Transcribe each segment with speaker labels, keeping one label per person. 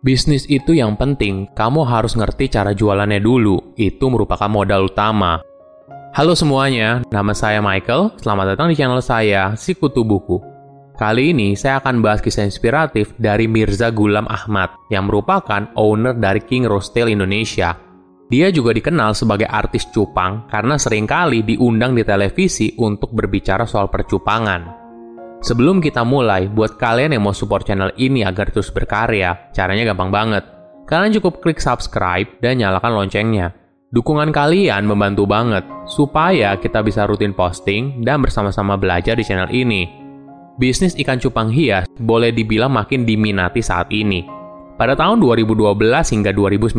Speaker 1: Bisnis itu yang penting, kamu harus ngerti cara jualannya dulu. Itu merupakan modal utama. Halo semuanya, nama saya Michael. Selamat datang di channel saya, Sikutu Buku. Kali ini saya akan bahas kisah inspiratif dari Mirza Gulam Ahmad yang merupakan owner dari King Rostel Indonesia. Dia juga dikenal sebagai artis cupang karena sering kali diundang di televisi untuk berbicara soal percupangan. Sebelum kita mulai, buat kalian yang mau support channel ini agar terus berkarya, caranya gampang banget. Kalian cukup klik subscribe dan nyalakan loncengnya. Dukungan kalian membantu banget supaya kita bisa rutin posting dan bersama-sama belajar di channel ini. Bisnis ikan cupang hias boleh dibilang makin diminati saat ini. Pada tahun 2012 hingga 2019,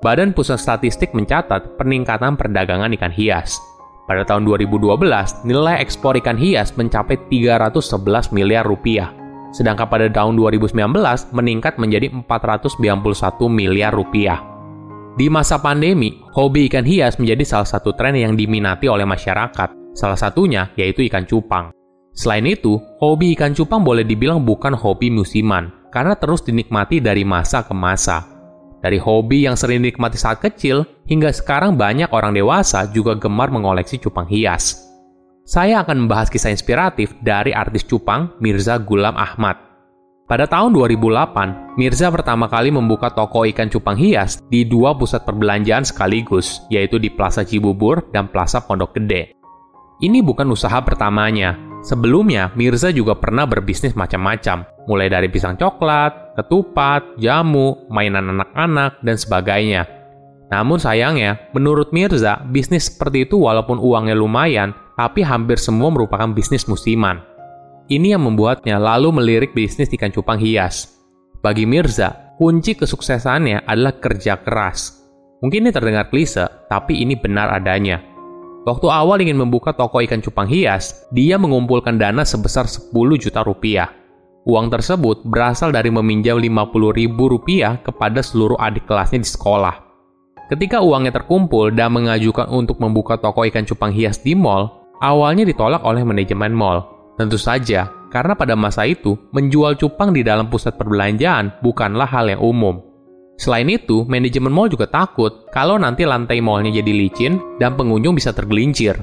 Speaker 1: Badan Pusat Statistik mencatat peningkatan perdagangan ikan hias. Pada tahun 2012, nilai ekspor ikan hias mencapai 311 miliar rupiah. Sedangkan pada tahun 2019 meningkat menjadi 491 miliar rupiah. Di masa pandemi, hobi ikan hias menjadi salah satu tren yang diminati oleh masyarakat. Salah satunya yaitu ikan cupang. Selain itu, hobi ikan cupang boleh dibilang bukan hobi musiman, karena terus dinikmati dari masa ke masa. Dari hobi yang sering dinikmati saat kecil, hingga sekarang banyak orang dewasa juga gemar mengoleksi cupang hias. Saya akan membahas kisah inspiratif dari artis cupang Mirza Gulam Ahmad. Pada tahun 2008, Mirza pertama kali membuka toko ikan cupang hias di dua pusat perbelanjaan sekaligus, yaitu di Plaza Cibubur dan Plaza Pondok Gede. Ini bukan usaha pertamanya. Sebelumnya, Mirza juga pernah berbisnis macam-macam, mulai dari pisang coklat, ketupat, jamu, mainan anak-anak, dan sebagainya. Namun sayangnya, menurut Mirza, bisnis seperti itu walaupun uangnya lumayan, tapi hampir semua merupakan bisnis musiman. Ini yang membuatnya lalu melirik bisnis ikan cupang hias. Bagi Mirza, kunci kesuksesannya adalah kerja keras. Mungkin ini terdengar klise, tapi ini benar adanya. Waktu awal ingin membuka toko ikan cupang hias, dia mengumpulkan dana sebesar 10 juta rupiah. Uang tersebut berasal dari meminjam Rp50.000 kepada seluruh adik kelasnya di sekolah. Ketika uangnya terkumpul dan mengajukan untuk membuka toko ikan cupang hias di mall, awalnya ditolak oleh manajemen mall. Tentu saja, karena pada masa itu, menjual cupang di dalam pusat perbelanjaan bukanlah hal yang umum. Selain itu, manajemen mall juga takut kalau nanti lantai mallnya jadi licin dan pengunjung bisa tergelincir.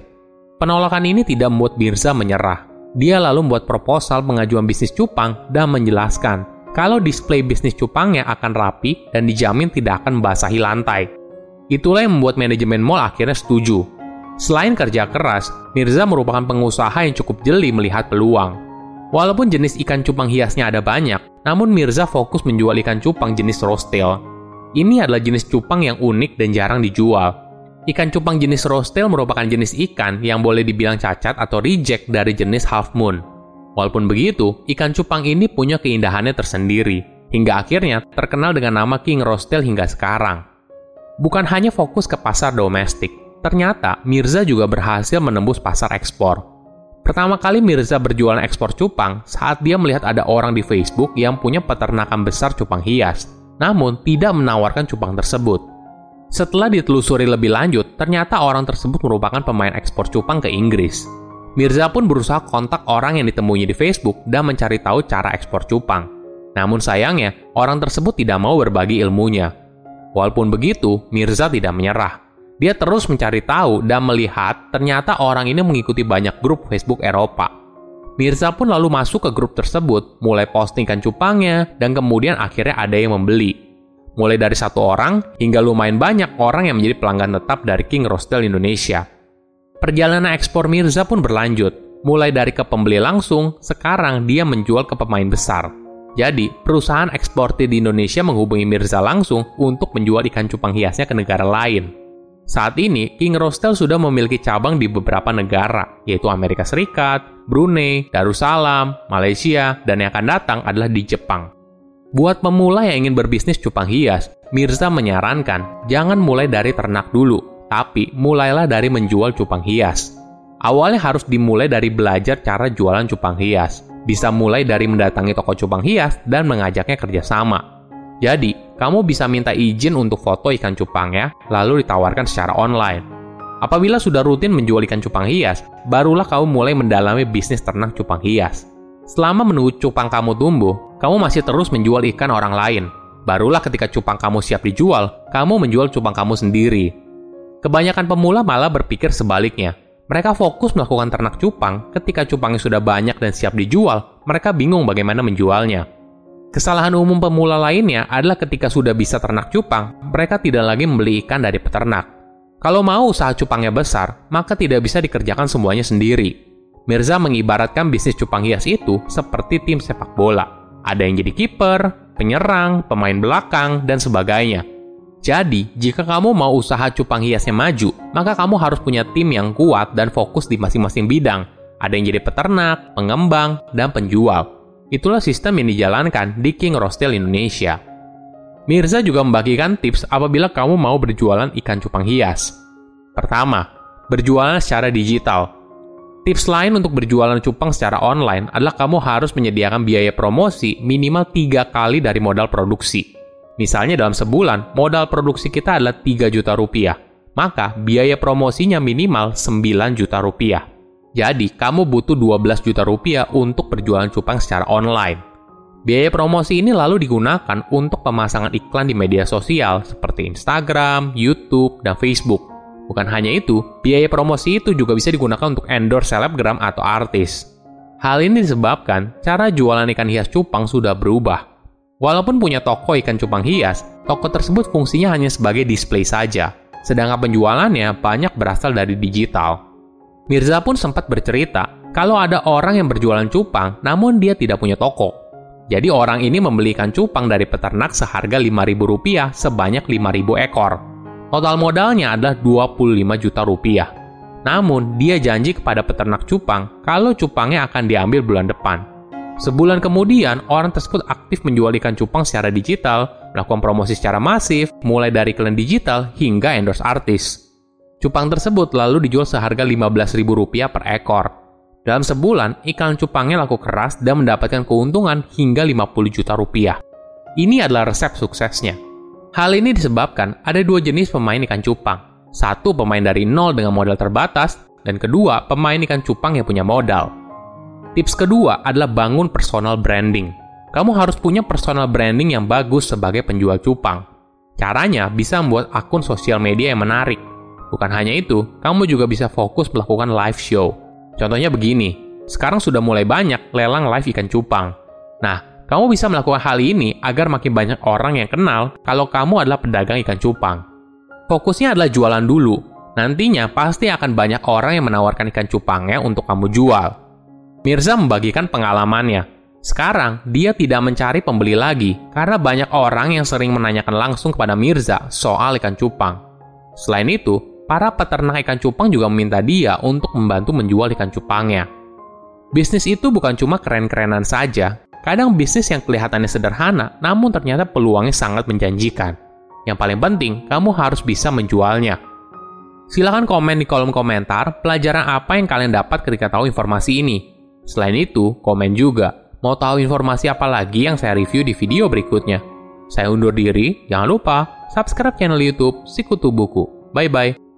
Speaker 1: Penolakan ini tidak membuat Mirza menyerah. Dia lalu membuat proposal pengajuan bisnis cupang dan menjelaskan kalau display bisnis cupangnya akan rapi dan dijamin tidak akan membasahi lantai. Itulah yang membuat manajemen mall akhirnya setuju. Selain kerja keras, Mirza merupakan pengusaha yang cukup jeli melihat peluang. Walaupun jenis ikan cupang hiasnya ada banyak, namun Mirza fokus menjual ikan cupang jenis roastel. Ini adalah jenis cupang yang unik dan jarang dijual. Ikan cupang jenis roastel merupakan jenis ikan yang boleh dibilang cacat atau reject dari jenis half moon. Walaupun begitu, ikan cupang ini punya keindahannya tersendiri, hingga akhirnya terkenal dengan nama King Roastel hingga sekarang. Bukan hanya fokus ke pasar domestik, ternyata Mirza juga berhasil menembus pasar ekspor. Pertama kali Mirza berjualan ekspor cupang saat dia melihat ada orang di Facebook yang punya peternakan besar cupang hias, namun tidak menawarkan cupang tersebut. Setelah ditelusuri lebih lanjut, ternyata orang tersebut merupakan pemain ekspor cupang ke Inggris. Mirza pun berusaha kontak orang yang ditemuinya di Facebook dan mencari tahu cara ekspor cupang. Namun sayangnya, orang tersebut tidak mau berbagi ilmunya. Walaupun begitu, Mirza tidak menyerah. Dia terus mencari tahu dan melihat ternyata orang ini mengikuti banyak grup Facebook Eropa. Mirza pun lalu masuk ke grup tersebut, mulai postingkan cupangnya, dan kemudian akhirnya ada yang membeli mulai dari satu orang hingga lumayan banyak orang yang menjadi pelanggan tetap dari King Rostel Indonesia. Perjalanan ekspor Mirza pun berlanjut, mulai dari ke pembeli langsung, sekarang dia menjual ke pemain besar. Jadi, perusahaan eksportir di Indonesia menghubungi Mirza langsung untuk menjual ikan cupang hiasnya ke negara lain. Saat ini, King Rostel sudah memiliki cabang di beberapa negara, yaitu Amerika Serikat, Brunei, Darussalam, Malaysia, dan yang akan datang adalah di Jepang. Buat pemula yang ingin berbisnis cupang hias, Mirza menyarankan jangan mulai dari ternak dulu, tapi mulailah dari menjual cupang hias. Awalnya harus dimulai dari belajar cara jualan cupang hias. Bisa mulai dari mendatangi toko cupang hias dan mengajaknya kerjasama. Jadi, kamu bisa minta izin untuk foto ikan cupangnya, lalu ditawarkan secara online. Apabila sudah rutin menjual ikan cupang hias, barulah kamu mulai mendalami bisnis ternak cupang hias. Selama menunggu cupang kamu tumbuh, kamu masih terus menjual ikan orang lain. Barulah ketika cupang kamu siap dijual, kamu menjual cupang kamu sendiri. Kebanyakan pemula malah berpikir sebaliknya. Mereka fokus melakukan ternak cupang, ketika cupangnya sudah banyak dan siap dijual, mereka bingung bagaimana menjualnya. Kesalahan umum pemula lainnya adalah ketika sudah bisa ternak cupang, mereka tidak lagi membeli ikan dari peternak. Kalau mau usaha cupangnya besar, maka tidak bisa dikerjakan semuanya sendiri. Mirza mengibaratkan bisnis cupang hias itu seperti tim sepak bola. Ada yang jadi kiper, penyerang, pemain belakang, dan sebagainya. Jadi, jika kamu mau usaha cupang hiasnya maju, maka kamu harus punya tim yang kuat dan fokus di masing-masing bidang. Ada yang jadi peternak, pengembang, dan penjual. Itulah sistem yang dijalankan di King Rostel Indonesia. Mirza juga membagikan tips apabila kamu mau berjualan ikan cupang hias. Pertama, berjualan secara digital. Tips lain untuk berjualan cupang secara online adalah kamu harus menyediakan biaya promosi minimal tiga kali dari modal produksi. Misalnya dalam sebulan, modal produksi kita adalah 3 juta rupiah. Maka biaya promosinya minimal 9 juta rupiah. Jadi, kamu butuh 12 juta rupiah untuk berjualan cupang secara online. Biaya promosi ini lalu digunakan untuk pemasangan iklan di media sosial seperti Instagram, YouTube, dan Facebook. Bukan hanya itu, biaya promosi itu juga bisa digunakan untuk endorse selebgram atau artis. Hal ini disebabkan cara jualan ikan hias cupang sudah berubah. Walaupun punya toko ikan cupang hias, toko tersebut fungsinya hanya sebagai display saja, sedangkan penjualannya banyak berasal dari digital. Mirza pun sempat bercerita kalau ada orang yang berjualan cupang namun dia tidak punya toko. Jadi orang ini membeli ikan cupang dari peternak seharga Rp5.000 sebanyak 5.000 ekor. Total modalnya adalah 25 juta rupiah. Namun, dia janji kepada peternak cupang kalau cupangnya akan diambil bulan depan. Sebulan kemudian, orang tersebut aktif menjual ikan cupang secara digital, melakukan promosi secara masif, mulai dari iklan digital hingga endorse artis. Cupang tersebut lalu dijual seharga Rp15.000 per ekor. Dalam sebulan, ikan cupangnya laku keras dan mendapatkan keuntungan hingga 50 juta rupiah. Ini adalah resep suksesnya. Hal ini disebabkan ada dua jenis pemain ikan cupang. Satu pemain dari nol dengan modal terbatas, dan kedua pemain ikan cupang yang punya modal. Tips kedua adalah bangun personal branding. Kamu harus punya personal branding yang bagus sebagai penjual cupang. Caranya bisa membuat akun sosial media yang menarik, Bukan hanya itu, kamu juga bisa fokus melakukan live show. Contohnya begini, sekarang sudah mulai banyak lelang live ikan cupang. Nah, kamu bisa melakukan hal ini agar makin banyak orang yang kenal kalau kamu adalah pedagang ikan cupang. Fokusnya adalah jualan dulu. Nantinya pasti akan banyak orang yang menawarkan ikan cupangnya untuk kamu jual. Mirza membagikan pengalamannya. Sekarang, dia tidak mencari pembeli lagi karena banyak orang yang sering menanyakan langsung kepada Mirza soal ikan cupang. Selain itu, para peternak ikan cupang juga meminta dia untuk membantu menjual ikan cupangnya. Bisnis itu bukan cuma keren-kerenan saja, kadang bisnis yang kelihatannya sederhana, namun ternyata peluangnya sangat menjanjikan. Yang paling penting, kamu harus bisa menjualnya. Silahkan komen di kolom komentar pelajaran apa yang kalian dapat ketika tahu informasi ini. Selain itu, komen juga, mau tahu informasi apa lagi yang saya review di video berikutnya. Saya undur diri, jangan lupa subscribe channel YouTube Sikutu Buku. Bye-bye.